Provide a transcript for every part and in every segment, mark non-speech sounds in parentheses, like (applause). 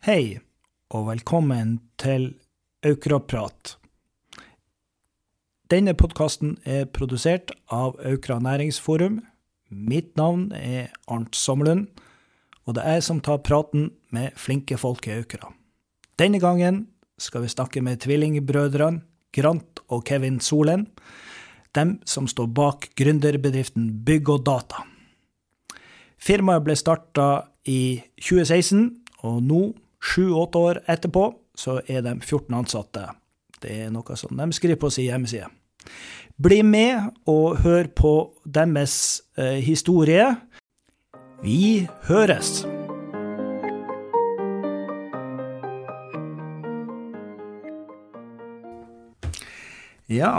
Hei, og velkommen til Aukraprat. Denne podkasten er produsert av Aukra næringsforum. Mitt navn er Arnt Sommerlund, og det er jeg som tar praten med flinke folk i Aukra. Denne gangen skal vi snakke med tvillingbrødrene Grant og Kevin Solen, dem som står bak gründerbedriften Bygg og Data. Firmaet ble starta i 2016, og nå, sju-åtte år etterpå, så er de 14 ansatte. Det er noe som de skriver på sin hjemmeside. Bli med og hør på deres eh, historie. Vi høres! Ja,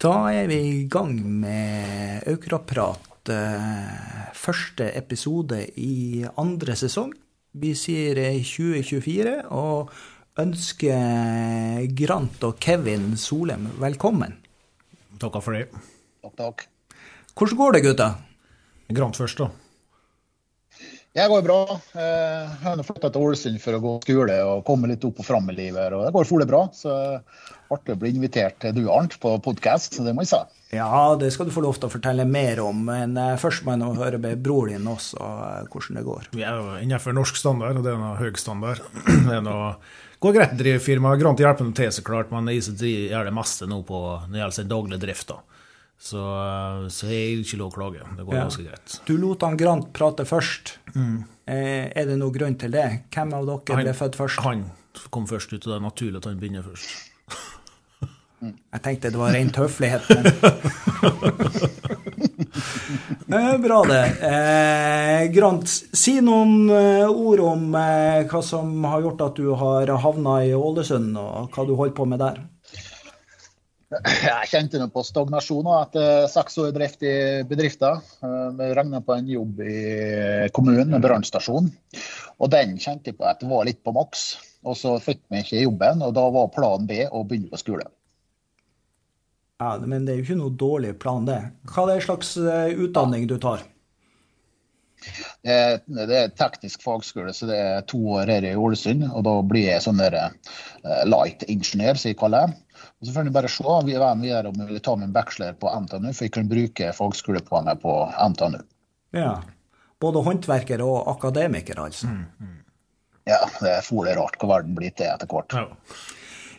da er vi i gang med Aukraprat. eh, Første episode i andre sesong. Vi sier eh, 2024 og ønsker Grant og Kevin Solem velkommen. Takk for det. Takk, takk. Hvordan går det, gutta? Grant først, da. Det går bra. Eh, Jeg har flytta til Ålesund for å gå skole og komme litt opp og fram i livet. og Det går fole bra. Så artig å bli invitert til du, Arnt, på podkast. Det må jeg si. Ja, det skal du få lov til å fortelle mer om, men eh, først må jeg nå høre med bror din også eh, hvordan det går. Vi er jo innenfor norsk standard, og det er noe høy standard. (clears throat) Det er noe, går greit å drive firma. Grant hjelper til, så klart, men jeg gjør det meste nå på når det gjelder sin daglige drift. da. Så, så jeg er ikke lov å klage. Det går Ja. ganske greit. Du lot han Grant prate først. Eh, Er det noen grunn til det? Hvem av dere ble født først? Han kom først ut, og det er naturlig at han begynner først. (laughs) Jeg tenkte det var ren tøflighet, Men... (laughs) Eh, Bra, det. Eh, Grant, si noen eh, ord om eh, hva som har gjort at du har havna i Ålesund, og hva du holder på med der. Jeg kjente nå på stagnasjon etter seks år drift i bedriften. Eh, Vi regna på en jobb i kommunen med brannstasjon. Og den kjente jeg på at det var litt på maks. Og så fikk vi ikke jobben, og da var plan B å begynne på skole. Ja, Men det er jo ikke noe dårlig plan, det. Hva er det slags eh, utdanning du tar? Det er, det er teknisk fagskole, så det er to år her i Ålesund. Og da blir jeg sånn der eh, light ingeniør, som jeg kaller det. Og så får jeg bare se vi er videre om jeg vil ta min bachelor på NTNU, for jeg kan bruke fagskolepoenget på NTNU. Ja. Både håndverker og akademiker, altså. Ja, det er fole rart hva verden blir til etter hvert. Ja.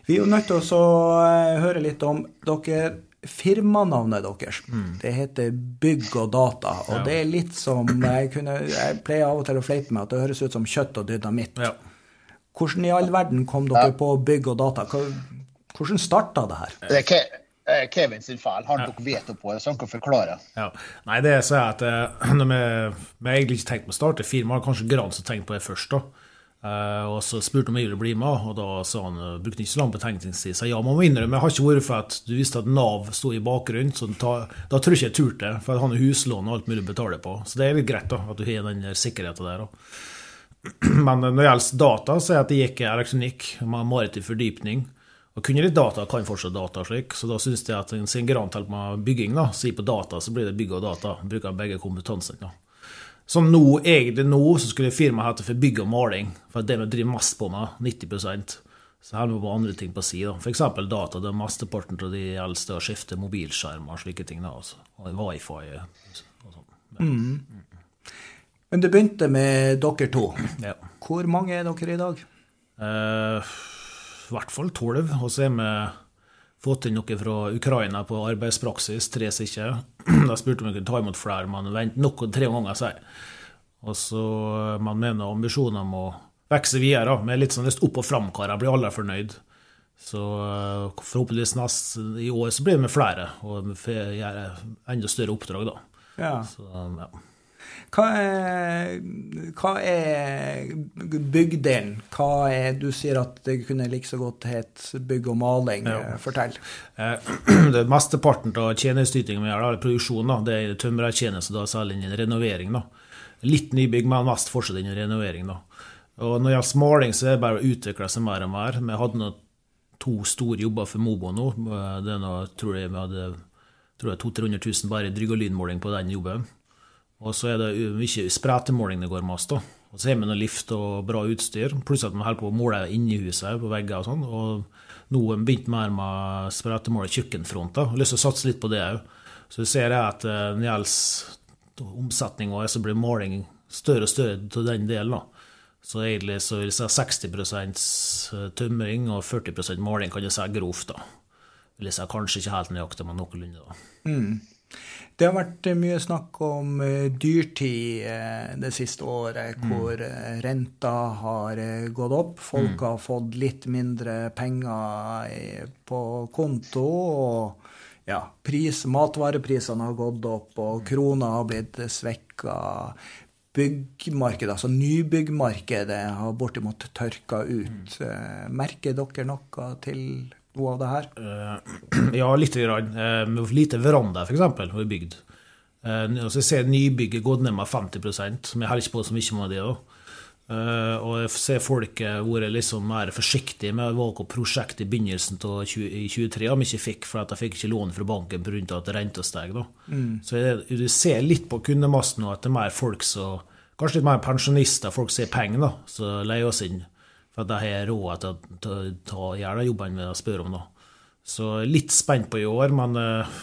Vi er jo nødt til å eh, høre litt om dere Firmanavnet deres det heter Bygg og Data. Og Ja. det er litt som jeg, kunne, jeg pleier av og til å fleipe med at det høres ut som kjøtt og dynamitt. Ja. Hvordan i all verden kom dere på Bygg og Data? Hva- Hvordan starta det her? Det er Ke Kevin sin feil. Han tok veto på det, så han kan forklare. Ja. Nei, det er så at eh, (clears throat) når vi, vi egentlig ikke tenkt på å starte firma, kanskje Gran som tenkte på det først. da. Eh, og så spurte han om jeg ville bli med, og da sa han eh, brukte ikke så lang betenkningstid. Så ja, man må innrømme, jeg har ikke vært for at du visste at Nav sto i bakgrunnen, så ta, da tror jeg ikke jeg turte, for han har huslån og alt mulig å betale på. Så det er litt greit da, at du har den sikkerheten der. da. (clears throat) Men når det gjelder data, så er det at jeg gikk elektronikk, med maritim fordypning. Og kunne litt data, kan fortsatt data slik, så da syns jeg at siden Grant hjelper meg med bygging, da, så på data, så blir det bygg og data. Bruker begge kompetansene. da. Som nå, egentlig nå, så skulle firmaet hete for bygg og maling, for det det vi driver mest på med, 90 Så her må vi ha andre ting på si, da. Eksempel data. det er Mesteparten av de eldste har skiftet mobilskjermer og slike ting. da, altså. Og wifi og sånn. Men det begynte med dere to. Ja. Hvor mange er dere i dag? Eh, I hvert fall tolv. Og så har vi fått inn noe fra Ukraina på arbeidspraksis, tre stykker. (clears throat) Da spurte vi om vi kunne ta imot flere, men vent nok tre ganger, sier. Og så Man mener ambisjoner om å vokse videre, Vi med litt sånn lyst opp og fram-karer. Blir alle fornøyd. Så eh, forhåpentligvis nest, i år så blir med flere, og vi får gjøre enda større oppdrag, da. Ja. Så, ja. Hva er, hva er byggdelen? Hva er Du sier at det kunne like så godt het bygg og maling. Ja. Fortell. Eh, (clears throat) det Mesteparten av tjenesteytinga vi gjør, da, eller produksjonen, da, det er tømrertjeneste, særlig innen renovering. da. Litt nybygg, men mest fortsatt innen renovering. da. Og Når det gjelder maling, så er det bare å utvikle seg mer og mer. Vi hadde nå to store jobber for Mobo nå. Det er noe, tror jeg vi hadde tror jeg 200 000 bare i Drygolin-måling på den jobben. Og så er det mye spretemåling det går med oss, da. Og så har vi noe lift og bra utstyr, pluss at vi holder på å måle inni huset på vegger og sånn. Og nå har vi begynt mer med spretemåle kjøkkenfronter. Har lyst til å satse litt på det òg. Så ser at eh, når det gjelder omsetning, så blir måling større og større til den delen. da. Så egentlig så vil jeg si 60% tømring og 40% måling, kan jeg si grovt. da. Vil jeg si kanskje ikke helt nøyaktig, men noenlunde. da. Mm. Det har vært mye snakk om uh, dyrtid uh, det siste året, mm. hvor renta har gått opp. Folk mm. har fått litt mindre penger på konto. og ja, pris, Matvareprisene har gått opp, og krona har blitt svekka. Byggmarkedet, altså nybyggmarkedet, har bortimot tørka ut. Mm. Merker dere noe til noe av det her? Uh, (clears throat) ja, lite grann. Uh, lite veranda, f.eks., har vi bygd. Uh, og så ser nybygget gått ned med 50 Vi holder ikke på så mye med det. òg. Uh, og jeg ser folk vært liksom mer forsiktige med å valge prosjekt i begynnelsen av 2023, om ikke fikk, for at de fikk ikke lån fra banken pga. at renta steg. Mm. Så jeg, du ser litt på kundemassen nå at det er mer folk som Kanskje litt mer pensjonister, folk som har penger, som leier oss inn for at jeg har råd til å ta gjøre jobben vi spør om. da. Så litt spent på i år, men uh,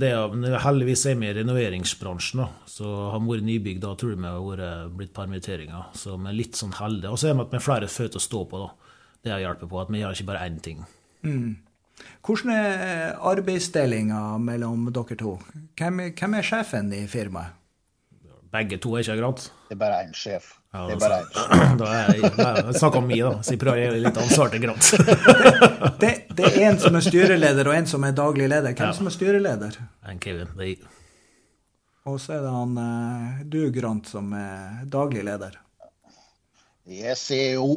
det er, heldigvis er vi i renoveringsbransjen. da, Så har vi vært nybygd, da tror jeg vi har vært blitt permitteringer. Så vi er litt sånn heldige. Og så er vi at vi har flere føtter å stå på. da. Det hjelper på, at vi gjør ikke bare én ting. Mm. Hvordan er arbeidsdelinga mellom dere to? Hvem, hvem er sjefen i firmaet? Begge to er ikke sant? Det er bare én sjef. Ja, det er bare (clears throat) Da er jeg, jeg snakker om meg, da, så jeg prøver å gjøre litt ansvar til Grant. (laughs) det, det, er en som er styreleder, og en som er daglig leder. Hvem ja. som er styreleder? En Kevin. Det er... Og så er det han eh, du, Grant, som er daglig leder. Ser jo.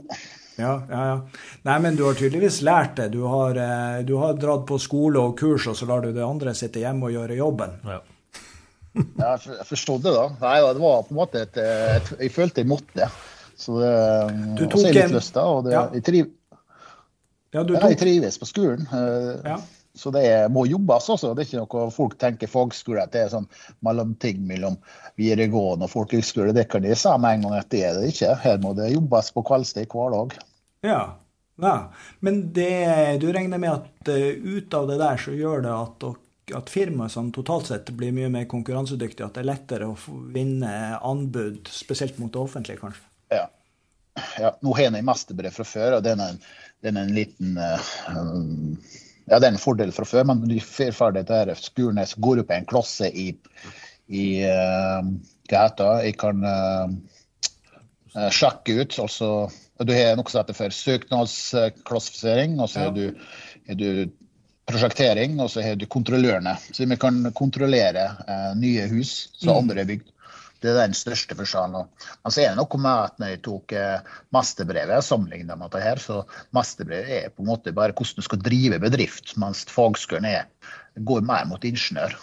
Ja, ja, ja. Nei, men du har tydeligvis lært det. Du har, eh, du har dratt på skole og kurs, og så lar du det andre sitte hjemme og gjøre jobben. Ja ja, jeg forstod det, da. Nei, det var på en måte et, et Jeg følte jeg måtte. Så det du tok jeg litt lyst, da. Og det, ja. jeg, triv, ja, tok... jeg trives på skolen. Eh, ja. Så det må jobbes også. Det er ikke noe folk tenker fagskole at det er sånn mellomting mellom videregående og folkehøgskole. Det kan de si med en gang at det er det ikke. Her må det jobbes på kveldstid hver dag. Ja, ja. Men det, du regner med at uh, ut av det der så gjør det at at firmaet som totalt sett blir mye mer konkurransedyktig, at det er lettere å vinne anbud, spesielt mot det offentlige, kanskje? Ja. ja nå har jeg en mesterbrev fra før, og den er en, den er en liten uh, Ja, det er en fordel fra før, men de får ferdig dette skolen jeg går opp i en klasse i, i uh, Hva heter det? Jeg kan uh, sjekke ut. altså Du har noe som heter for søknadsklassifisering. og så er du, er du prosjektering, og så har du kontrollørene. Så vi kan kontrollere eh, nye hus som mm. andre har bygd. Det er den største forskjellen. Men så er det noe med at når jeg tok eh, mesterbrevet, sammenlignet med dette her, så masterbrevet er på en måte bare hvordan du skal drive bedrift, mens fagskolen er, går mer mot ingeniør.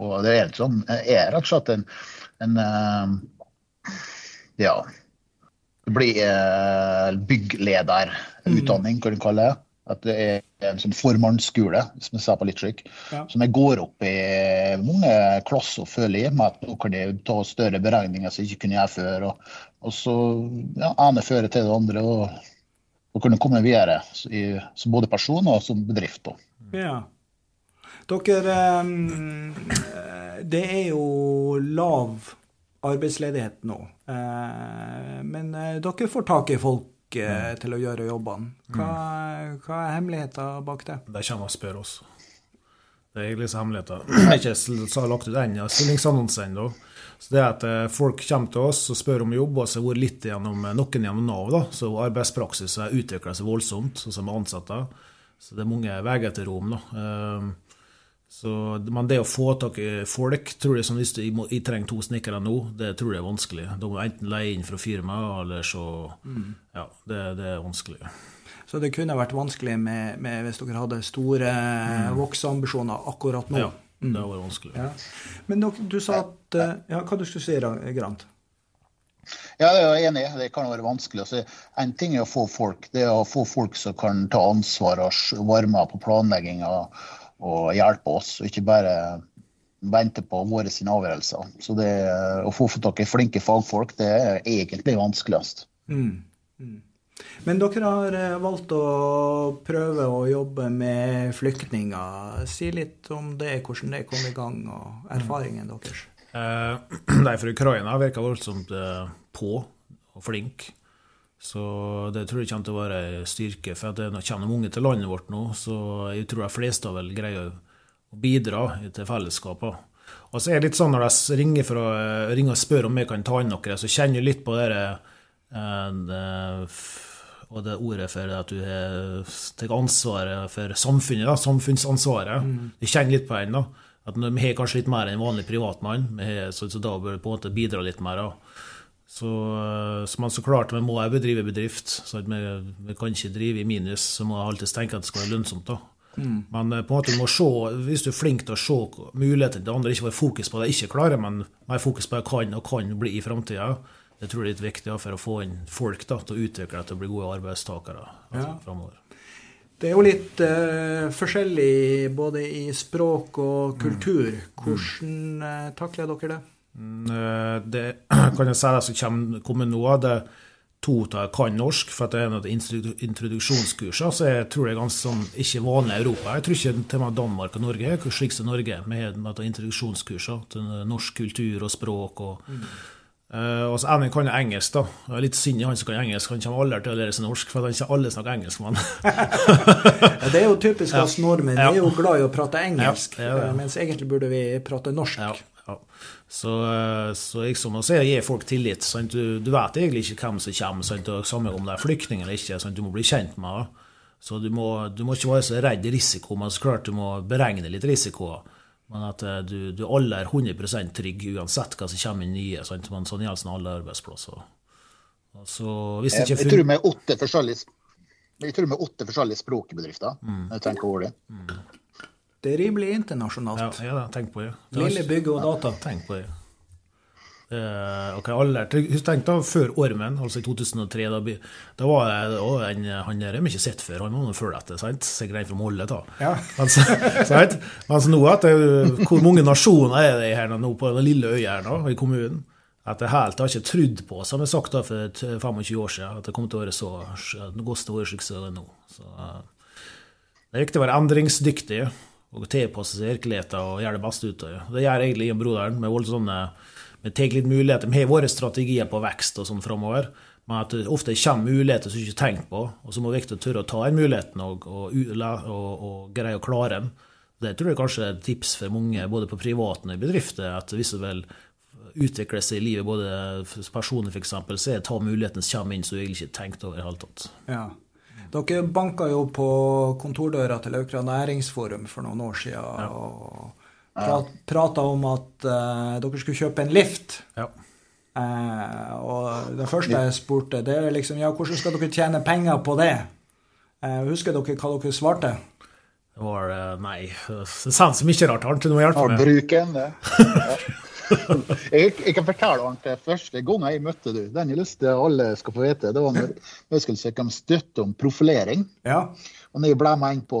Og det er, sånn, er rett og slett en, en eh, ja, bli eh, bygglederutdanning, kan du kalle det. At det er en sånn formannsskole, som jeg sa på litt slik. Ja. Som jeg går opp i mange klasser, og føler hjemme med at nå kan jeg ta større beregninger som jeg ikke kunne gjøre før. Og, og så ja, ene fører til det andre, og, og kunne komme videre i, som både person og som bedrift. på. Ja. Dere um, Det er jo lav arbeidsledighet nå. Uh, men uh, dere får tak i folk mm. til å gjøre jobbene. Hva, mm. hva, er hemmeligheten bak det? De kommer og spør oss. Det er egentlig hemmeligheten. (clears throat) Jeg har ikke lagt ut ennå stillingsannonse ennå. Så det er at eh, Folk kommer til oss og spør om jobb, og så vært litt gjennom eh, noen gjennom Nav. da, så Arbeidspraksis har utvikla seg voldsomt, sånn som ansatte. Så det er mange veier til rom. da. Så, men det å få tak i folk tror jeg som hvis jeg, jeg trenger to snekkere nå, det tror jeg er vanskelig. Da må jeg enten leie inn fra firmaet, eller så mm. Ja, det, det, er vanskelig. Så det kunne vært vanskelig med, med hvis dere hadde store mm. vokseambisjoner akkurat nå? Ja, det hadde vært vanskelig. Ja. Men dere, du sa at eh, Ja, hva du skulle si, Grant? Ja, det er jeg enig i. Det kan være vanskelig. Altså, en ting er å få folk. Det er å få folk som kan ta ansvar og varme på planlegginga og hjelpe oss, og ikke bare vente på våre sine avgjørelser. Så det, å få tak i flinke fagfolk, det er egentlig vanskeligst. Mm. Mm. Men dere har eh, valgt å prøve å jobbe med flyktninger. Si litt om det, hvordan det kom i gang, og erfaringen deres. Eh, (clears throat) de fra Ukraina virker voldsomt eh, på og flink. Så det tror jeg kommer til å være styrke. For det kommer mange til landet vårt nå, så jeg tror de fleste vil greie å bidra til fellesskapet. Og så er det litt sånn når de ringer, for å, ringer og spør om jeg kan ta inn noe, så kjenner jeg litt på det, det og det ordet for at du tar ansvaret for samfunnet, da, samfunnsansvaret. Mm. Jeg kjenner litt på den. da, at Vi har kanskje litt mer enn en vanlig privatmann, så, så, da bør vi på en måte bidra litt mer. da. Så, så, man så klart, vi må jeg bedrive bedrift. så vi, vi, kan ikke drive i minus, så må jeg alltid tenke at det skal være lønnsomt. da. Mm. Men eh, på en måte du må se, hvis du er flink til å se mulighetene til andre, ikke være fokus på det jeg ikke klarer, men mer fokus på det jeg kan og kan bli i framtida, det tror jeg er litt viktig for å få inn folk da, til å utvikle det til å bli gode arbeidstakere altså, ja. framover. Det er jo litt uh, forskjellig både i språk og kultur. Mm. Hvordan uh, takler dere det? Mm, uh, det (clears throat) kan jeg si det som kommer nå. Det to av kan norsk, for det er noen introduksjonskurser. Så jeg tror det er ganske sånn, ikke vanlig i Europa. Jeg tror ikke til og med Danmark og Norge er slik som Norge, med introduksjonskurser til norsk kultur og språk. og mm Uh, og så en kan jo engelsk, da. Jeg er litt synd i han som kan engelsk. Han kommer aldri til å lære seg norsk, for han ikke alle snakker engelsk med (laughs) ja, det er jo typisk oss nordmenn. Vi er jo glad i å prate engelsk, ja, ja, mens egentlig burde vi prate norsk. Ja, Så, uh, så liksom, og så gir folk tillit. Sant? Du, du, vet egentlig ikke hvem som kommer, sant? og samme om det er flyktning eller ikke. Sant? Du må bli kjent med det. Så du må, du må, ikke være så redd risiko, men så klart du må beregne litt risiko. Men at eh, du, du alle er 100 trygg uansett hva som kommer inn nye. Sant? Men sånn gjelder alle arbeidsplasser. Altså, hvis det ikke jeg, jeg tror er åtte forskjellige jeg tror med åtte forskjellige språkbedrifter. Mm. jeg tenker over det. Mm. Det er rimelig internasjonalt. Ja, ja tenk på det. det Lille bygge og data. tenk på det. Uh, okay, alle, tenk da, Før Ormen, altså i 2003, da, da var det å, en, han der har ikke sett før. Han var noe før dette. sant? Sikkert en fra Molde. da. Ja. (laughs) Altså, sant? Mens nå det, Hvor mange nasjoner er det her nå på den lille øya her nå, i kommunen? At det helt har ikke trodd på, som jeg sagt da for 25 år siden, at det kommer til å være så godt å være slik som det er nå. Så, uh, det er viktig å være endringsdyktig og tilpasse seg virkeligheten og gjøre det beste ut av det. Det gjør egentlig og broderen med voldsomme vi tar litt muligheter. Vi har våre strategier på vekst og sånn framover. Men at det ofte kommer muligheter som du ikke tenkt på, og så må det å tørre å ta den muligheten og, og, og, og, greie å klare den. Det tror jeg kanskje er et tips for mange, både på privaten og i bedrifter, at hvis du vil utvikle seg i livet, både personlig f.eks., så er det ta muligheten som kommer inn som du egentlig ikke har tenkt over i det hele tatt. Ja. Dere banka jo på kontordøra til Aukra næringsforum for noen år siden. Ja. og Prat, prata om at uh, dere skulle kjøpe en lift. Ja. Uh, og det første jeg spurte, det er liksom Ja, hvordan skal dere tjene penger på det? Uh, husker dere hva dere svarte? Det var Nei, det så mye rart. Har du noe hjelp med? Bruken, det. (laughs) (laughs) jeg, jeg, kan fortelle Arnt, første gang jeg møtte du, den jeg lyst til alle skal få vite, det var når jeg skulle søke om støtte om profilering. Ja. Og når jeg ble med inn på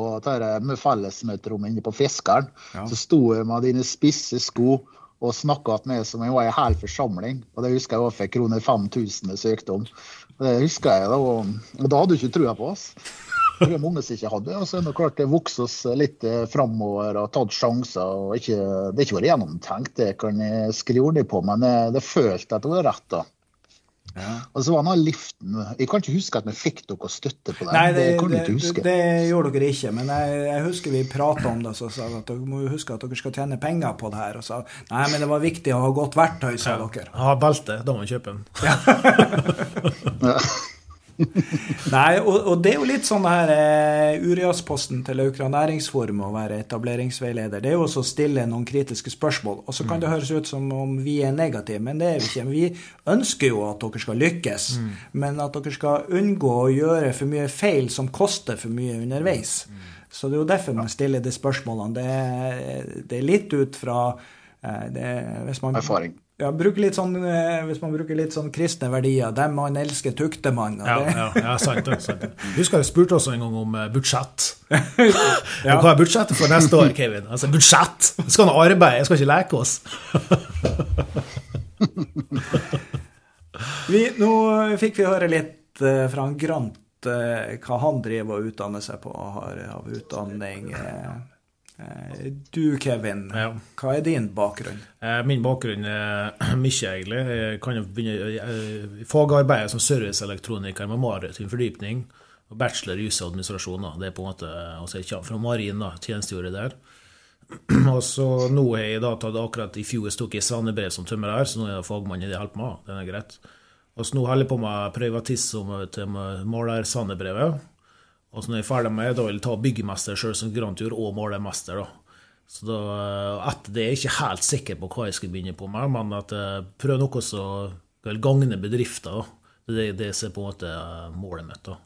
med fellesmøterommet inne på Fiskeren, ja. så sto jeg med dine spisse sko og snakka med som om jeg var en hel forsamling. Og det husker jeg var for kroner 5000 jeg søkte om. Det husker jeg da, og, og da hadde du ikke trua på oss. Det er mange som ikke hadde. Og så er det klart det vokser oss litt eh, framover og tatt sjanser. og ikke, Det har ikke vært gjennomtenkt, det kan jeg skrive under på, men det, det følte at det var rett. da. Ja. Og så var det liften Jeg kan ikke huske at vi fikk dere støtte på det. Nei, det, det, det, det, gjorde dere ikke, men jeg, jeg husker vi prata om det. Så sa at dere må huske at dere skal tjene penger på det her. Og sa nei, men det var viktig å ha godt verktøy, sa ja. dere. Ja, belte. Da må man kjøpe den. Ja. (laughs) (laughs) (laughs) Nei, og, og, det er jo litt sånn her eh, Uriasposten til Aukra næringsforum å være etableringsveileder. Det er jo også å stille noen kritiske spørsmål. Og så kan mm. det høres ut som om vi er negative, men det er vi ikke. Vi ønsker jo at dere skal lykkes, mm. men at dere skal unngå å gjøre for mye feil som koster for mye underveis. Mm. Så det er jo derfor man stiller de spørsmålene. Det, det er litt ut fra eh, det, man, Erfaring. Ja, sånn, eh, Hvis man bruker litt sånn kristne verdier, dem man elsker, tukter man. Ja, ja, ja, sant det. sant det. Husker jeg spurte også en gang om eh, budsjett. (laughs) ja. Hva er budsjettet for neste år, Kevin? Altså, Budsjett! Skal han arbeide? Jeg skal ikke leke oss. (laughs) vi, nå fikk vi høre litt uh, fra Grant hva han driver og utdanner seg på, har av utdanning. Eh, du Kevin, ja. hva er din bakgrunn? Eh, min bakgrunn er (clears throat) mye, egentlig. Jeg kan jo begynne eh, Fagarbeidet som serviceelektroniker med maritim fordypning. Og bachelor i jus og administrasjon. Det er på en måte, altså Jeg kommer fra Marin, da, tjenestegjorde der. (clears throat) Og så nå har jeg da tatt akkurat i fjor tok i svennebrev som tømrer, så nå er jeg fagmann i det jeg holder på med. Den er greit. Og så nå holder jeg på med privatist til malersvennebrevet. Og så når jeg er ferdig med det, da vil jeg ta byggemester sjøl som grandtur og målermester. da. Så da, etter det er jeg ikke helt sikker på hva jeg skal begynne på med, men at jeg prøver noe som gagner bedrifter. da. Det er det som er på en måte eh, målet mitt. da.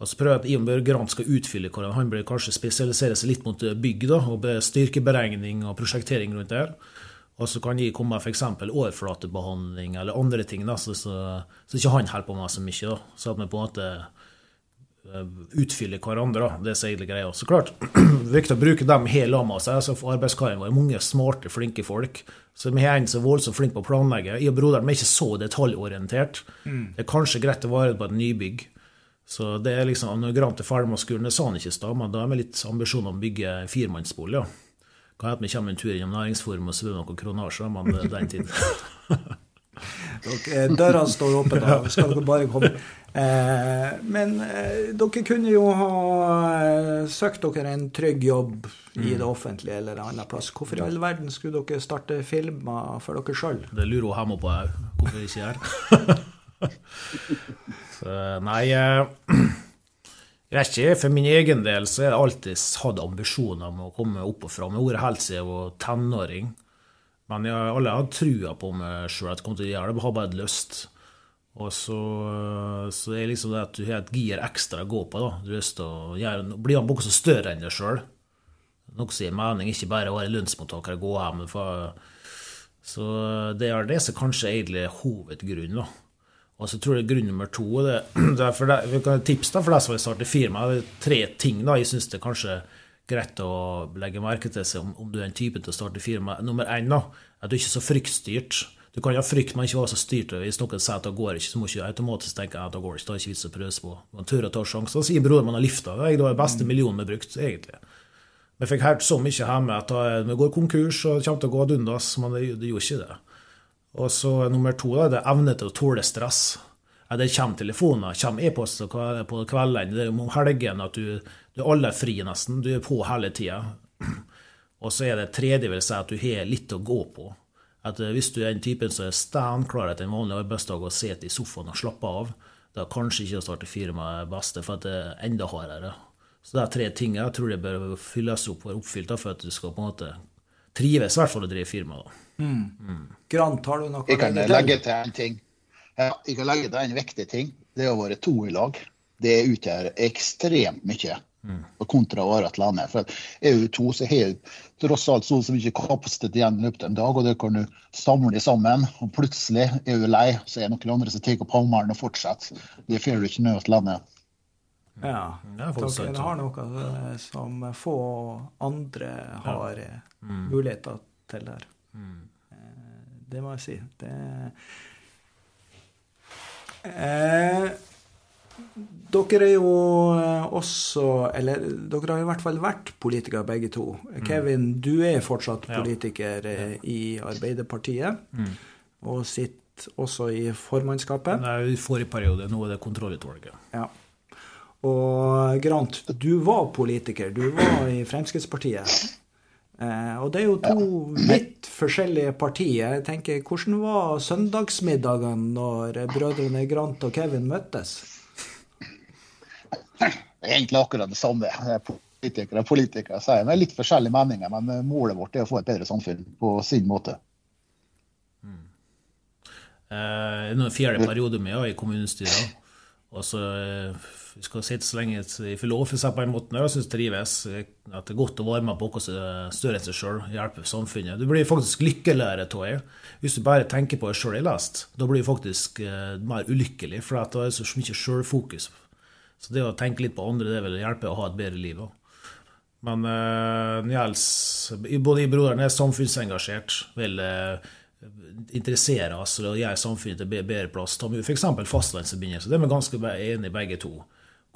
Og så prøver jeg at Ion Børre Grant skal utfylle hvordan Han bør kanskje spesialisere seg litt mot bygg da, og styrkeberegning og prosjektering rundt der. Og så kan jeg komme med f.eks. overflatebehandling eller andre ting, da, så, så, så ikke han holder på med så mye. da. Så at vi på en måte Eh, utfylle hverandre. Det er egentlig greia. Så klart, (clears throat) viktig å bruke dem hele lamma seg. For arbeidskaren vår mange smarte, flinke folk. Så vi har en som er voldsomt flink på å planlegge. Jeg og broderen er ikke så detaljorientert. Mm. Det er kanskje greit å vare på et nybygg. Så det er liksom, Når Grant er ferdig med skolen, det sa han ikke i stad, men da har vi litt ambisjon om å bygge firemannsbolig. Ja. Kan hende vi kommer en tur innom næringsforum og svømmer noen kronasjer, men det er den tiden. (laughs) Døra står åpen, da skal dere bare komme. Eh, men eh, dere kunne jo ha eh, søkt dere en trygg jobb i mm. det offentlige eller en annen plass. Hvorfor i all verden skulle dere starte filmer for dere sjøl? Det lurer hun hjemme på òg. Hvorfor ikke her? (laughs) så, nei (clears throat) jeg vet ikke, For min egen del så har jeg alltid hatt ambisjoner om å komme opp og fram. Jeg har vært helt siden jeg var tenåring. Men jeg har aldri trua på meg sjøl at jeg kom til å gjøre det. Jeg har bare hatt lyst. Og så, så er det liksom det at du har et gir ekstra å gå på. da. Du har lyst til å gjøre, bli noe som større enn deg sjøl. Noe som gir mening, ikke bare å være lønnsmottaker og gå hjem. For, så det er det som kanskje egentlig er hovedgrunnen. da. Og så tror jeg grunn nummer to det, (clears throat) det er for det, Vi kan tipse da, for deg som vil starte firma. Det er tre ting da, jeg syns det kanskje greit å legge merke til seg om, om du er en type til å starte firma. Nummer én da, at du ikke er så fryktstyrt. Du kan ha frykt, men ikke være så styrt. Hvis noen sier at det går ikke, så må du ikke automatisk tenke at det går ikke. Det er ikke vits å prøve på. Man tør å ta sjanser. Sier broren man har lifta. Det er den beste mm. millionen vi har brukt, egentlig. Vi fikk hørt så mye hjemme at vi går konkurs og kommer til å gå ad undas, men det, det, gjorde ikke det. Og så nummer to da, det er evne til å tåle stress. Ja, det kommer telefoner, kommer e-poster på kveldene, det om helgen at du, du er alle fri nesten. Du er på hele tida. (clears throat) Og så er det tredje vil si at du har litt å gå på. At eh, Hvis du er den typen som er steinklar etter en vanlig arbeidsdag og sitter i sofaen og slapper av, da er kanskje ikke å starte firma det beste, for at det er enda hardere. Så det er tre ting jeg tror det bør fylles opp og oppfylt for at du skal på en måte trives i hvert fall å drive firma. da. Mm. Mm. Grant, har du noe Jeg kan legge til en ting. Jeg kan legge til en viktig ting. Det å være to i lag. Det utgjør ekstremt mye. Mm. kontra året være landet. For er du to, så har tross alt så mye kapasitet igjen i løpet av en dag, og det kan du samle sammen. Og plutselig er du lei, så er det noen andre som tar opp hammeren og fortsetter. Det får du ikke med landet. Ja, dere har noe som få andre har ja. Mm. muligheter til der. Mm. Eh, det må jeg si. Det eh, dere er jo eh, også Eller dere har i hvert fall vært politikere begge to. Mm. Kevin, du er fortsatt politiker ja. Eh, i Arbeiderpartiet. Mm. Og sitter også i formannskapet. Nei, i forrige periode. Nå er det kontrollutvalget. Ja. Og Grant, du var politiker. Du var i Fremskrittspartiet. Eh, og det er jo to vidt forskjellige partier. Jeg tenker, Hvordan var søndagsmiddagene når brødrene Grant og Kevin møttes? Det er egentlig akkurat det samme. Politikere og politikere sier er litt forskjellige meninger, men eh, målet vårt er å få et bedre samfunn på sin måte. Mm. Eh, nå er fjerde periode med i kommunestyret. Og så eh, skal sitte så lenge vi får lov, for seg på en måte, og synes trives. At det er godt å være med på noe større enn seg sjøl, hjelpe samfunnet. Du blir faktisk lykkeligere av det. Hvis du bare tenker på deg sjøl i lest, da blir du faktisk mer ulykkelig, for det er så mye sjølfokus. Så det å tenke litt på andre, det vil hjelpe å ha et bedre liv. Også. Men uh, Njels, både i broren er samfunnsengasjert. vil uh, interessere oss og gjøre samfunnet til bedre plass. Ta f.eks. fastlandsforbindelse. Det er vi ganske enige begge to.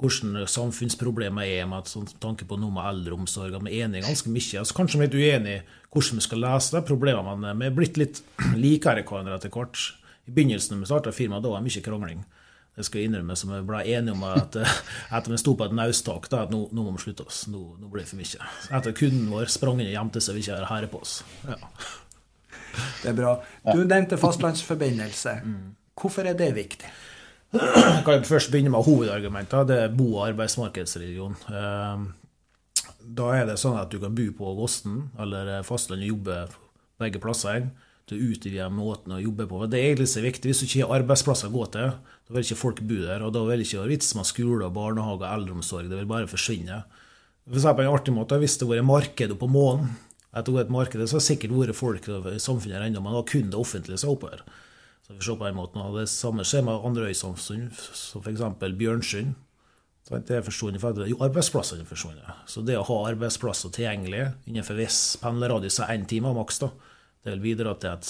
Hvordan samfunnsproblemer er med sånn, tanke på noe med eldreomsorg. Vi er enige ganske mye. Altså, kanskje vi er litt uenige hvordan vi skal lese det problemene, men vi er blitt litt (clears throat) likere hverandre etter hvert. I begynnelsen da vi starta firmaet, da var det mye krangling. Det skal jeg innrømme, som vi ble enige om at etter vi sto på et nausttak, at nå, nå, må vi slutte oss. Nå, nå blir det for mye. Etter kunden vår sprang inn og gjemte seg, vil ikke være herre på oss. Ja. Det er bra. Du nevnte fastlandsforbindelse. Hvorfor er det viktig? Jeg kan først begynne med hovedargumentet. Det er bo- og arbeidsmarkedsregion. Ehm, da er det sånn at du kan bo på Vossen eller fastlandet og jobbe begge plasser. Du utvide måten å jobbe på. Det er egentlig så viktig. Hvis du ikke har arbeidsplasser å gå til, da vil ikke folk bo der. Og da vil ikke vits med skole, barnehage og eldreomsorg. Det vil bare forsvinne. For eksempel, en artig måte, Hvis det var marked på månen, etter å gå et marked, så har det sikkert vært folk i samfunnet ennå, men da kun det offentlige som oppe her. Så vi på en måte, og Det samme skjer med andre øysamfunn, som f.eks. Bjørnsund. Det er forsvunnet for at arbeidsplassene er forsvunnet. Så det å ha arbeidsplasser tilgjengelig innenfor viss pendlerradius av én time maks, da, det vil bidra til at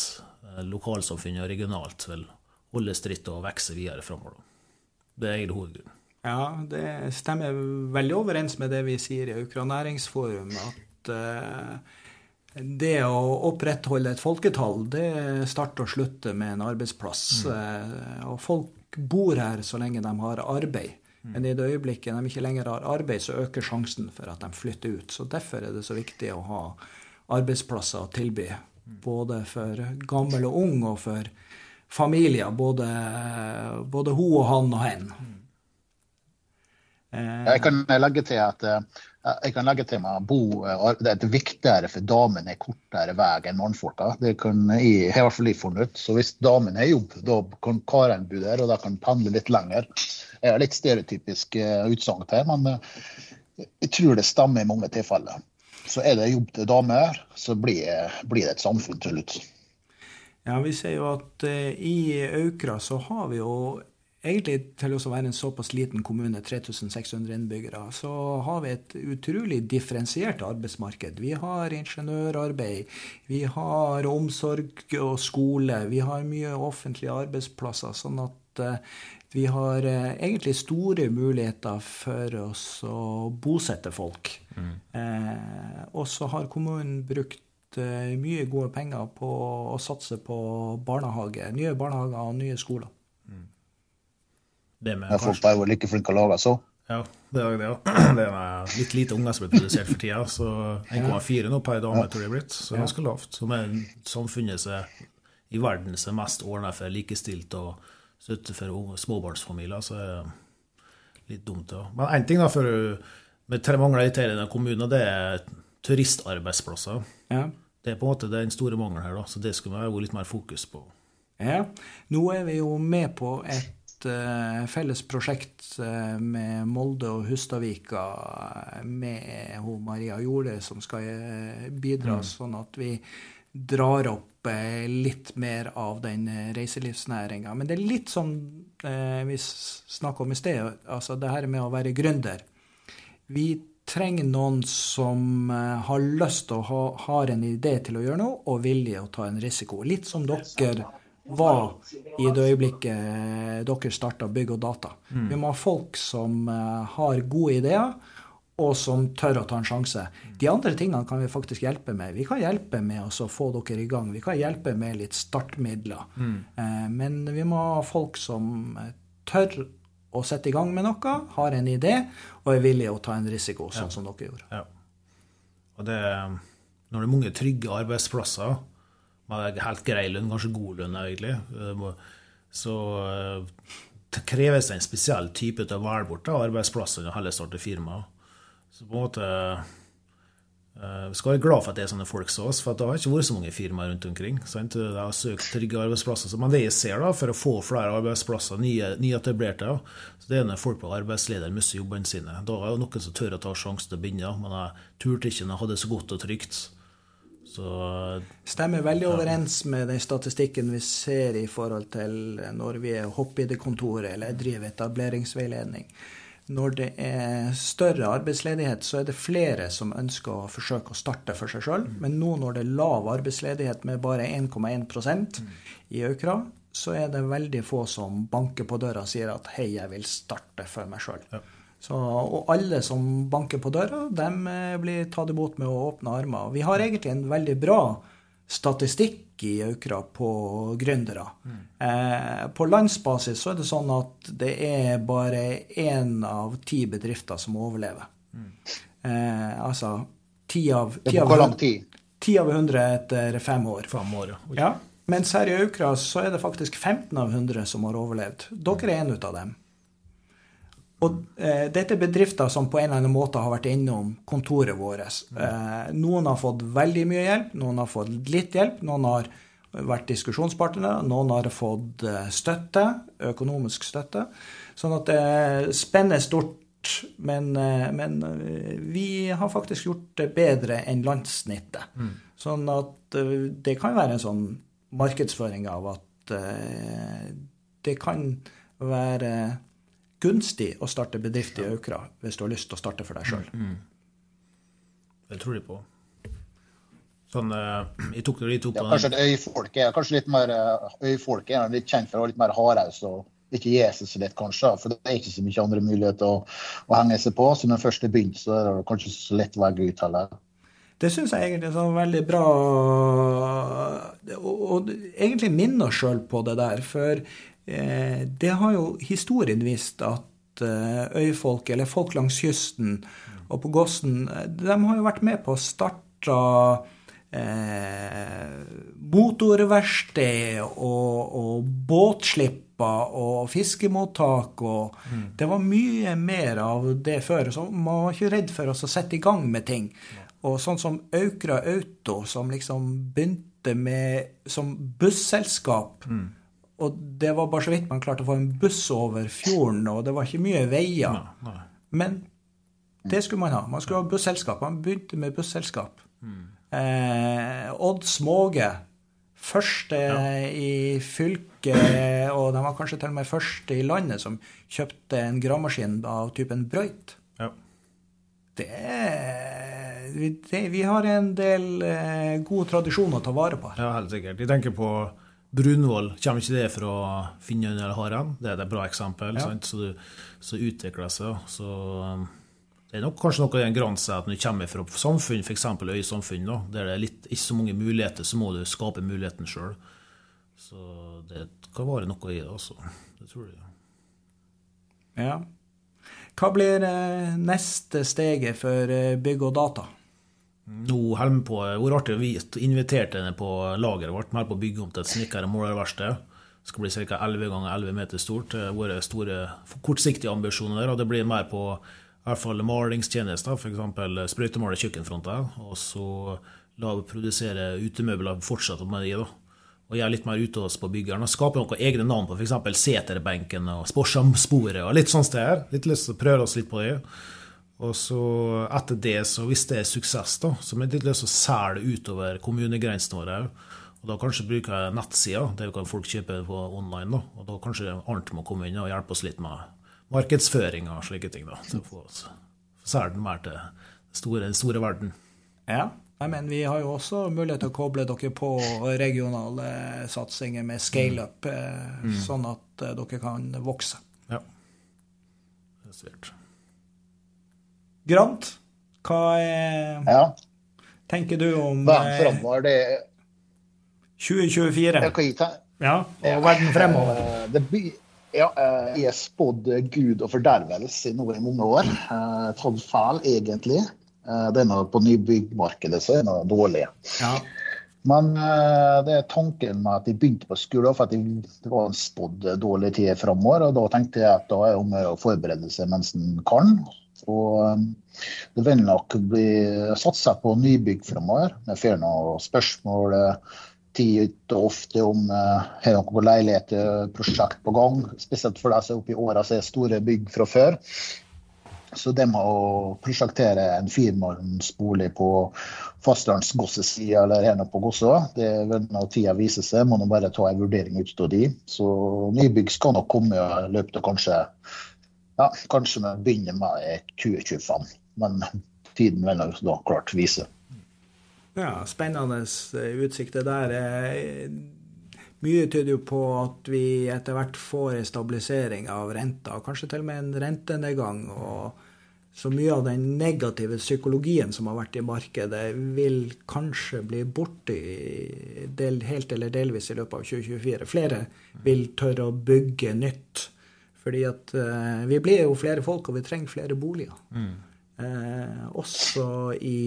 lokalsamfunnet lokalsamfunnet regionalt vil holde stritt og vokse videre framover. Det er egentlig hovedgrunnen. Ja, det stemmer veldig overens med det vi sier i Aukra næringsforum, at uh, det å opprettholde et folketall, det starter og slutter med en arbeidsplass. Mm. Og folk bor her så lenge de har arbeid. Mm. Men i det øyeblikket de ikke lenger har arbeid, så øker sjansen for at de flytter ut. Så derfor er det så viktig å ha arbeidsplasser å tilby. Både for gammel og ung, og for familier. Både, både hun og han og hen. Mm. Jeg kan legge til at jeg kan legge til meg bo, det er viktigere for damene er kortere vei enn mannfolka. Det kan jeg, i hvert fall jeg funnet ut. Så hvis damene i jobb, da kan karene bo der, og da kan pendle litt lenger. Det er litt stereotypisk utsagn her, men jeg tror det stemmer i mange tilfeller. Så er det jobb til damer, så blir, blir det et samfunn til slutt. Ja, vi ser jo at uh, i Aukra så har vi jo egentlig til å være en såpass liten kommune, 3600 innbyggere, så har vi et utrolig differensiert arbeidsmarked. Vi har ingeniørarbeid, vi har omsorg og skole, vi har mye offentlige arbeidsplasser. sånn at uh, vi har uh, egentlig store muligheter for oss å bosette folk. Mm. Eh, og så har kommunen brukt mye gode penger på å satse på barnehage, nye barnehager og nye skoler. Det med jeg folk er jo like flinke å lage så. Ja, det er det. (clears throat) Det er litt lite unger som blir produsert for tida. Så 1,4 nå per dame, tror jeg det er blitt. Så ganske lavt. Som er samfunnet som i verden som er mest ordna for likestilt og støtte utenfor småbarnsfamilier, så er det litt dumt. Ja. Men én ting da, for vi mangler i denne kommunen, det er turistarbeidsplasser. Ja. Det er på en måte den store mangelen her, da, så det skulle vi ha litt mer fokus på. Ja, nå er vi jo med på et uh, felles prosjekt uh, med Molde og Hustadvika med hun Maria Jorde, som skal uh, bidra, mm. sånn at vi drar opp litt mer av den reiselivsnæringa. Men det er litt som vi snakka om i sted, altså det her med å være gründer. Vi trenger noen som har lyst å ha har en idé til å gjøre noe, og vilje å ta en risiko. Litt som dere var i det øyeblikket dere starta Bygg og Data. Mm. Vi må ha folk som har gode ideer, og som tør å ta en sjanse. De andre tingene kan vi faktisk hjelpe med. Vi kan hjelpe med å få dere i gang. Vi kan hjelpe med litt startmidler. Mm. Uh, men vi må ha folk som tør å sette i gang med noe, har en idé og er villige å ta en risiko, sånn ja. som dere gjorde. Ja. Og det, når det er mange trygge arbeidsplasser med helt grei lønn, kanskje god lønn egentlig, eh, så eh, det kreves en spesiell type til å velge bort arbeidsplassen og heller starte firma. Så på en måte Eh, vi skal være glad for at det er sånne folk som oss, for det har ikke vært så mange firmaer rundt omkring. Sant? De har søkt trygge arbeidsplasser. Men det jeg ser da, for å få flere arbeidsplasser, nye, nyetablerte, så det er når folk på arbeidsleder mister jobbene sine. Da er det noen som tør å ta sjansen til å begynne, men jeg turte ikke når jeg hadde det så godt og trygt. Så, Stemmer veldig overens med den statistikken vi ser i forhold til når vi er hopp-ID-kontoret eller driver etableringsveiledning. Når det er større arbeidsledighet, så er det flere som ønsker å forsøke å starte for seg sjøl. Men nå når det er lav arbeidsledighet med bare 1,1% i Aukra, så er det veldig få som banker på døra og sier at 'hei, jeg vil starte for meg sjøl'. Ja. Og alle som banker på døra, de blir tatt imot med å åpne armer. Vi har egentlig en veldig bra statistikk i Aukra på gründere. Eh, på landsbasis så er det sånn at det er bare én av ti bedrifter som overlever. Eh, altså ti av, ti av, hvor lang tid? ti av 100 etter fem år. fem år, ja. Ja, mens her i Aukra så er det faktisk 15 av 100 som har overlevd. Dere er en ut av dem. Og eh, dette er bedrifter som på en eller annen måte har vært innom kontoret vårt. Eh, noen har fått veldig mye hjelp, noen har fått litt hjelp, noen har vært diskusjonspartnere, noen har fått eh, støtte, økonomisk støtte. Sånn at det spenner stort. Men, eh, men eh, vi har faktisk gjort det bedre enn landssnittet. Sånn at eh, det kan være en sånn markedsføring av at eh, det kan være gunstig å starte bedrift i Aukra hvis du har lyst til å starte for deg sjøl. Det tror de på. Sånn, eh, (clears throat) jeg tok det tok Ja, kanskje et øyfolk er kanskje litt mer eh, øyfolk er litt kjent for å være litt mer hardhaus og ikke gi seg så lett, kanskje. For det er ikke så mye andre muligheter å, å henge seg på. Så når det først er begynt, så er det kanskje så lett å velge ut heller. Det syns jeg egentlig er sånn veldig bra Og, og egentlig minner oss sjøl på det der. For det har jo historien vist at eh, øyfolk, eller folk langs kysten og på Gossen, eh, de har jo vært med på å starte eh, motorverksted og, og båtslipper og fiskemottak og Det var mye mer av det før. Så man var ikke redd for å sette i gang med ting. Og sånn som Aukra Auto, som liksom begynte med som busselskap. Og det var bare så vidt man klarte å få en buss over fjorden, og det var ikke mye veier. Nei. Men det skulle man ha. Man skulle ha busselskap. Man begynte med busselskap. Eh, Odd Småge, første i fylket, og de var kanskje til og med første i landet som kjøpte en gravemaskin av typen brøyt. Ja. Det vi, det, vi har en del eh, god tradisjon å ta vare på. ja, helt sikkert. Jeg tenker på Brunvoll. Kommer ikke det fra Finnøy eller Haram? Det er et bra eksempel. Ja. Så, du, så utvikler det seg. Så um, det er nok kanskje noe av en grensa at når du kommer fra samfunn, f.eks. øysamfunn, da, der det er litt, ikke så mange muligheter, så må du skape muligheten sjøl. Så det kan være noe i det, altså. Det tror jeg. Ja. Hva blir eh, neste steget for eh, bygg og data? Nå holder vi på, var artig, vi inviterte henne på lageret vårt, med på å bygge om til et snekker- og målerverksted. Skal bli ca. 11 ganger 11 meter stort. Våre store kortsiktige ambisjoner der, og det blir mer på i hvert fall malingstjenester, f.eks. sprøytemale kjøkkenfronter. Og så la vi produsere utemøbler fortsatt med de, da. Og gjøre litt mer ute hos på byggeren. Og skape noen egne navn på f.eks. seterbenken og sporsamsporet og litt sånt sted. Litt lyst til å prøve oss litt på det. Og så etter det, så hvis det er suksess, da, så er det litt lyst til å selge utover kommunegrensene våre òg. Og da kanskje bruker jeg nettsida, der kan folk kjøpe på online. da, Og da kanskje Arnt må komme inn og hjelpe oss litt med markedsføring og slike ting. da, til å få selge den mer til den store, store verden. Ja. Nei, men vi har jo også mulighet til å koble dere på regionale satsinger med scale-up, eh, sånn at eh, dere kan vokse. Ja. Det er svært. Grant, hva er, Ja. tenker du om eh, framover, det 2024? jeg kan Ja, og verden fremover? Eh, Det blir, ja, eh, jeg har spådd Gud og fordervelse i mange år. Eh, Tatt feil, egentlig. Eh, Det er noe på nybyggmarkedet så er det noe dårlig. Ja. Men eh, det er tanken med at jeg begynte på skolen for at jeg, det var en spådd dårlig tid framover. Og da tenkte jeg at da er det om å forberede seg mens en kan. Og um, det vil nok bli satsa på nybygg framover. Vi får noen spørsmål tid og ofte om uh, har leilighet leiligheter på gang. Spesielt for de som er oppe i åra som er store bygg fra før. Så det med å prosjektere en firemannsbolig på fastlandsgossesida eller her på Gossa, det vil når tida vise seg, må nå bare ta en vurdering ut av de. Så nybygg skal nok komme i løpet av kanskje ja, kanskje vi begynner med 2025. Men tiden vil nok da klart vise. Ja, spennende utsikter der. Mye tyder jo på at vi etter hvert får en stabilisering av renta, kanskje til og med en rentenedgang. og så mye av den negative psykologien som har vært i markedet, vil kanskje bli borte helt eller delvis i løpet av 2024. Flere vil tørre å bygge nytt. Fordi at uh, vi blir jo flere folk, og vi trenger flere boliger. Mm. Uh, også i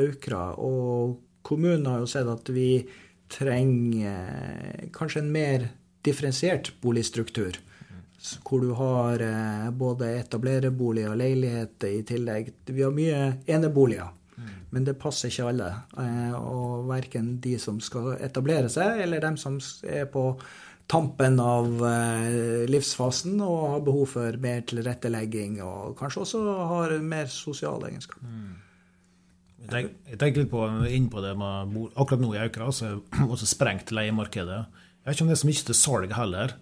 Aukra. Og kommunen har jo sett at vi trenger uh, kanskje en mer differensiert boligstruktur hvor du har uh, både etablererboliger og leiligheter i tillegg. Vi har mye eneboliger, mm. men det passer ikke alle. Eh, og verken de som skal etablere seg, eller dem som er på tampen av eh, livsfasen og har behov for mer tilrettelegging, og kanskje også har mer sosiale egenskaper. Mm. Jeg, tenker litt på, inn på det med akkurat nå i Aukra, så er også sprengt leiemarkedet. Jeg vet ikke om det er så mye til salg heller.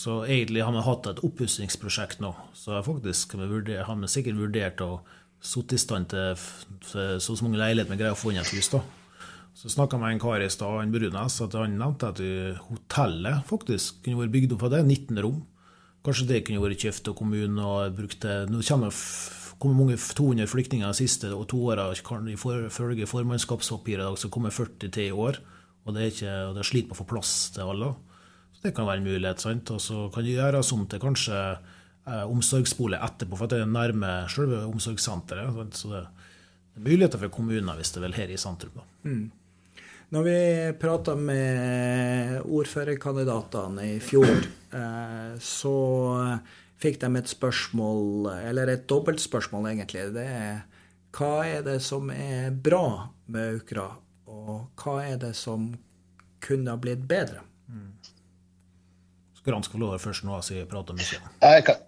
Så egentlig har vi hatt et oppussingsprosjekt nå. Så faktisk har vi, har vi sikkert vurdert å sette i stand til så mange leiligheter vi greier å få inn et hus. da. Så snakka med en kar i stad, han Brunes, at han nevnte at hotellet faktisk kunne vært bygd opp for det. 19 rom. Kanskje det kunne vært kjøpt av kommunen og brukt det. Nå kommer det mange 200 flyktninger de siste og to åra. Ifølge formannskapspapiret så kommer 40 til i år. Og det er, ikke, det er slit med å få plass til alle. Så Det kan være en mulighet. sant? Og så kan det gjøres om til kanskje eh, omsorgsbolig etterpå, for det er nærme selve omsorgssenteret. Sant? Så det er muligheter for kommuner hvis det vil her i sentrum. Mm. Når vi prata med ordførerkandidatene i fjor, eh, så fikk de et spørsmål, eller et dobbeltspørsmål egentlig. Det er hva er det som er bra med Aukra, og hva er det som kunne ha blitt bedre? Mm. Skal få lov først nå, siden jeg prater mye. Jeg kan,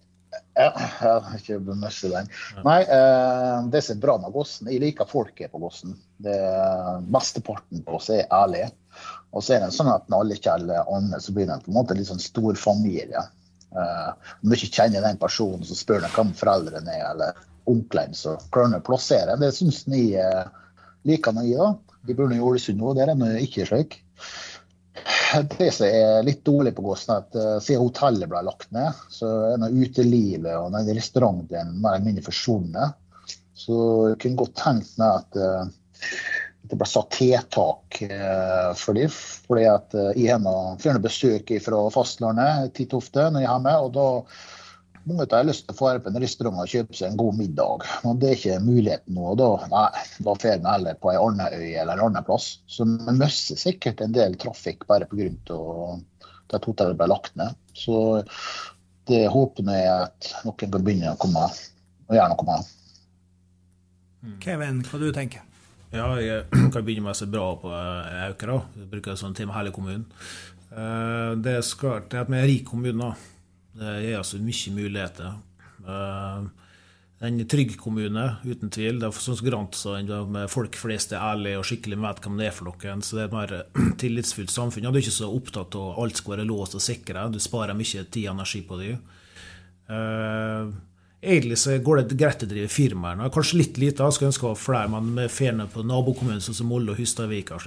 ja, ikke mista den. Nei, eh, det som er bra med Gossen, jeg liker folket på Gossen. Mesteparten på oss er ærlige. Og så er det sånn at når alle kjeller Anne, så blir det på en måte litt sånn stor familie. Uh, om du ikke kjenner den personen, så spør du hvem foreldrene er, eller onklene, så klarer du å plassere. Det syns jeg uh, liker når jeg, da. De burde gjøre det òg, der er ikke slik det som er litt dårlig på Gåsen, er at uh, siden hotellet ble lagt ned, så er utelivet og den restauranten mer eller mindre forsvunnet. Så jeg kunne godt tenkt meg at uh, det ble satt tiltak uh, for dem. fordi at jeg har besøk fra fastlandet titt ofte når jeg er hjemme. og da mange har lyst til å få på en restaurant og kjøpe seg en god middag. Men det er ikke muligheten nå. Da, nei, da får vi heller på ei annen øy eller en annen plass. Så vi mister sikkert en del trafikk bare pga. at hotellet ble lagt ned. Så det håper jeg at noen kan begynne å komme og gjøre noe med. Kevin, hva du tenker Ja, (clears throat) jeg kan begynne med å se bra på Aukra. Jeg bruker sånn til med hele kommunen. Eh, det er at vi er en rik kommune. Det gir altså mye muligheter. Eh, en trygg kommune, uten tvil. Det er sånn som grant sa, med folk flest er ærlige og skikkelig vet hvem det er for noen. Så det er et mer (clears throat) tillitsfullt samfunn. du er ikke så opptatt av at alt skal være låst og sikre. Du sparer mye tid og energi på det. Uh, egentlig så går det greit å drive firmaer. Kanskje litt lite, jeg skulle ønske å ha flere, men med ferne på nabokommunen sånn som Molde og Hustadvika.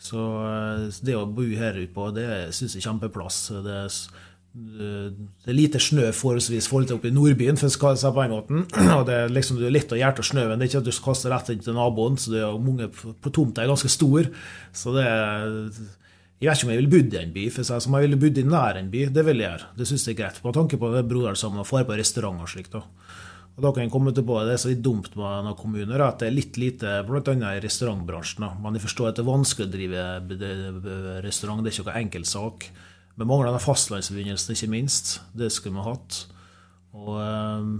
Så uh, det å bo her ute på, det syns jeg er kjempeplass. Det er det er lite snø forholdsvis forhold til oppe i Nordbyen, for å seg på en måte. (clears throat) Og det er liksom det er litt å gjøre og snøen. Det er ikke at du kaster rett inn til naboen, så det er mange på tomta er ganske stor. Så det er Jeg vet ikke om jeg ville bodd i en by, for jeg, som jeg ville bodd i nær en by. Det vil jeg gjøre. Det syns jeg er greit. På tanke på det broderen og drar på restaurant og slikt. Og da kan jeg komme tilbake, Det er så litt dumt med noen kommuner at det er litt lite, bl.a. i restaurantbransjen. Da. Men jeg forstår at det er vanskelig å drive restaurant, det er ikke noen enkel sak. Vi mangler den fastlandsforbindelsen, ikke minst. Det skulle vi hatt. Og, ehm,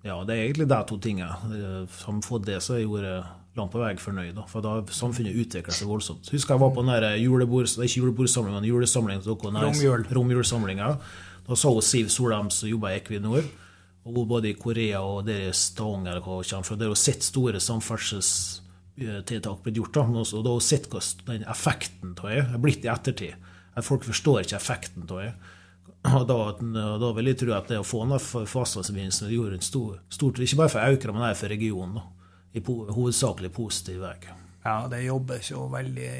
Ja, det er egentlig de to tingene. Eh, som fått det, så er jeg vært langt på vei fornøyd. Da. For da har samfunnet utvikla seg voldsomt. Husker jeg var på den julebord, ikke julebordsamling, men julesamling. Romjul. Romjulsamlinga. Da så hun Siv Solheim, som jobba i Equinor, og både i Korea og der i Stavanger eller hva hun kommer fra, der hun sett store samferdselstiltak blitt gjort. Da. Og da har hun sett den effekten av det er blitt i ettertid. At folk forstår ikke effekten av det. Og da, da, vil jeg tro at det å få ned fastlandsforbindelsen gjorde en stor, stort, ikke bare for Aukra, men også for regionen. I po, hovedsakelig positiv vei. Ja, det jobbes jo veldig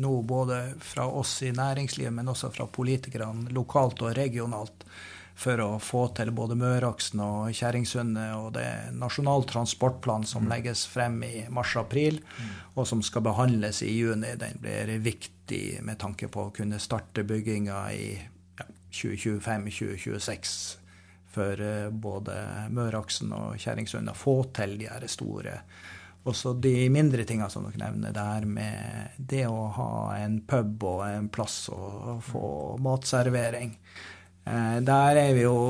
nå, både fra oss i næringslivet, men også fra politikerne lokalt og regionalt, for å få til både Møreaksen og Kjerringsundet og det Nasjonal transportplan som mm. legges frem i mars-april, mm. og som skal behandles i juni. Den blir viktig med tanke på å kunne starte bygginga i 2025-2026 for eh, både Møreaksen og Kjerringsund å få til de her store også de mindre tingene som dere nevner, det her med det å ha en pub og en plass å få matservering. Eh, der er vi jo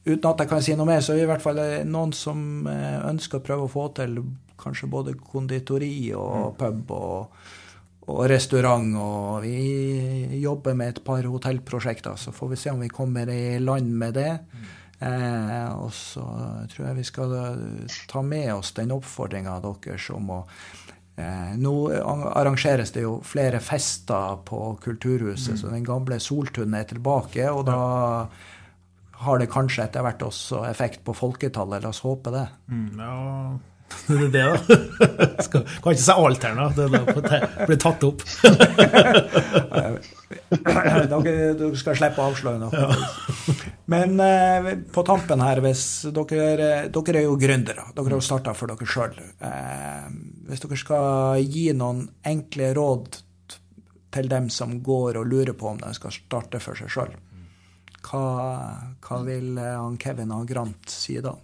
Uten at jeg kan si noe mer, så er vi i hvert fall noen som eh, ønsker å prøve å få til kanskje både konditori og pub og og restaurant. Og vi jobber med et par hotellprosjekter, så får vi se om vi kommer i land med det. Eh, og så tror jeg vi skal ta med oss den oppfordringa deres om å eh, Nå arrangeres det jo flere fester på Kulturhuset, mm. så den gamle Soltun er tilbake. Og da har det kanskje etter hvert også effekt på folketallet. La oss håpe det. Mm, ja det er det, da. (laughs) Skal, kan ikke si alt her nå. Det blir tatt opp. (laughs) dere, dere, skal slippe å avsløre noe. Ja. Men eh, på tampen her, hvis dere, dere er jo gründere. Dere har jo starta for dere sjøl. Eh, hvis dere skal gi noen enkle råd til dem som går og lurer på om de skal starte for seg sjøl, hva, hva, vil han Kevin og Grant si da?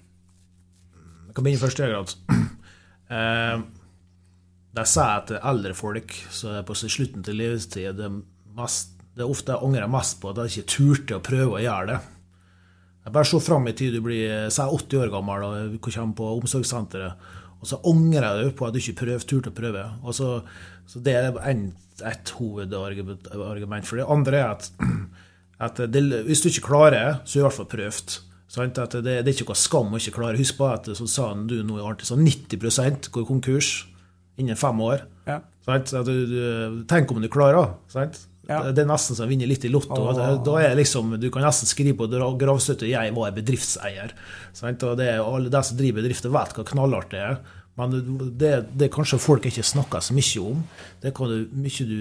Kan begynne først. Eh, de sier at eldre folk som er på slutten til livstid, det, det er ofte angrer mest på at de ikke turte å prøve å gjøre det. Jeg bare se fram i tid du blir 80 år gammel og kommer på omsorgssenteret, og så angrer du på at du ikke prøv, turte å prøve. Så, så Det er en, et hovedargument for det. andre er at, (clears throat) at det, hvis du ikke klarer, så er du i hvert fall prøvd. At det, det, er ikke noe skam å ikke klare. Husk på at så sa du nå artig, så 90% går konkurs innen fem år. Ja. Sant? Du, du, tenk om du klarer sant? Ja. Det er nesten som å vinne litt i Lotto. Oh. Da er liksom, Du kan nesten skrive på gravstøtte 'Jeg var bedriftseier'. Sant? Og det, Alle de som driver bedrifter, vet hva knallhardt det er. Men det, det kanskje folk ikke snakker så mye om. Det kan du, mye du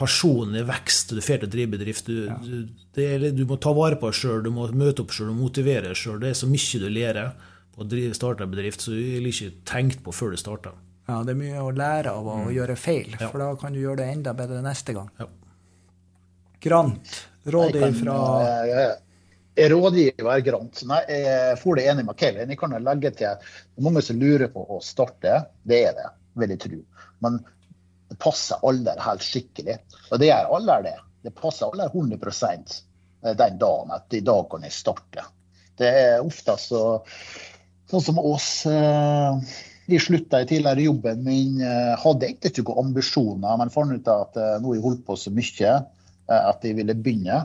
personlig vekst, du får til å drive bedrift. Du, ja. du, er, du, må ta vare på deg sjøl, du må møte opp sjøl og motivere deg sjøl. Det er så mye du lærer på å starte en bedrift som du ikke tenkt på før du starter. Ja, det er mye å lære av å mm. gjøre feil, ja. for da kan du gjøre det enda bedre neste gang. Ja. Grant, rådgiver fra jeg rådgiver Grant. Nei, jeg får det enig med Kevin. Jeg kan legge til er mange som lurer på å starte. Det er det, vil jeg tro. Men det passer alder helt skikkelig. Og det gjør alder, det. Det passer alder 100 eh, den dagen at i dag kan jeg starte. Det er ofte så sånn som oss. Eh, vi slutta i tidligere jobben min. Eh, hadde egentlig ikke noen ambisjoner, men fant ut at nå har jeg holdt på så mye at jeg ville begynne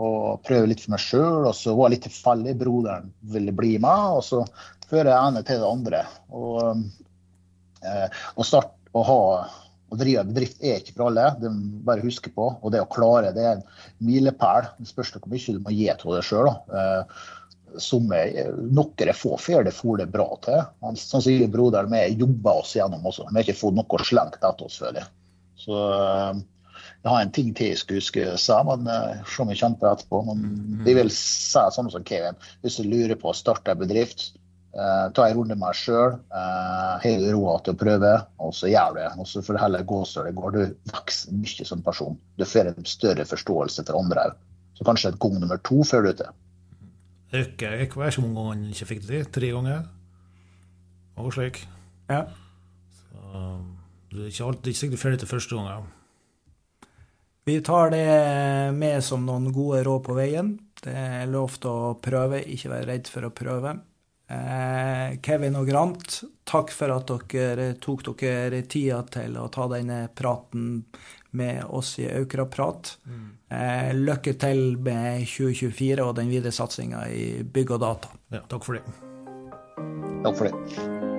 og prøve litt for meg sjøl. Og så var jeg litt tilfeldig. Broderen ville bli med, og så fører jeg ene til det andre. Og, og start å ha å drive bedrift er ikke for alle, det må bare huske på. Og det å klare det er en milepæl. Det spørs hvor mye du må gi til deg sjøl. Eh, noen er få får det for det bra til. Han, sånn sier broderen min jobber oss gjennom også. Vi har ikke fått noe slengt etter oss, føler jeg. Så eh, jeg har en ting til jeg skulle huske sa, men uh, se om jeg på etterpå. Men mm. vil si sånn som Kevin, hvis du lurer på å starte en bedrift, Uh, ta en runde med deg sjøl. Uh, Har du råd til å prøve, og så gjør du det. Og så får det heller gå så det går. Du vokser mye som person. Du får en større forståelse for andre òg. Så kanskje et gang nummer to før du er ute. Røkke gikk ikke hvor mange ganger han ikke fikk det til. Tre ganger? Og slik. Ja. Så, det er ikke alltid sikkert ferdig til første gangen. Vi tar det med som noen gode råd på veien. Det er lov til å prøve, ikke være redd for å prøve. Eh, Kevin og Grant, takk for at dere tok dere tida til å ta denne praten med oss i Aukraprat. Eh, lykke til med 2024 og den videre satsinga i bygg og data. Ja, takk for det. Takk for det.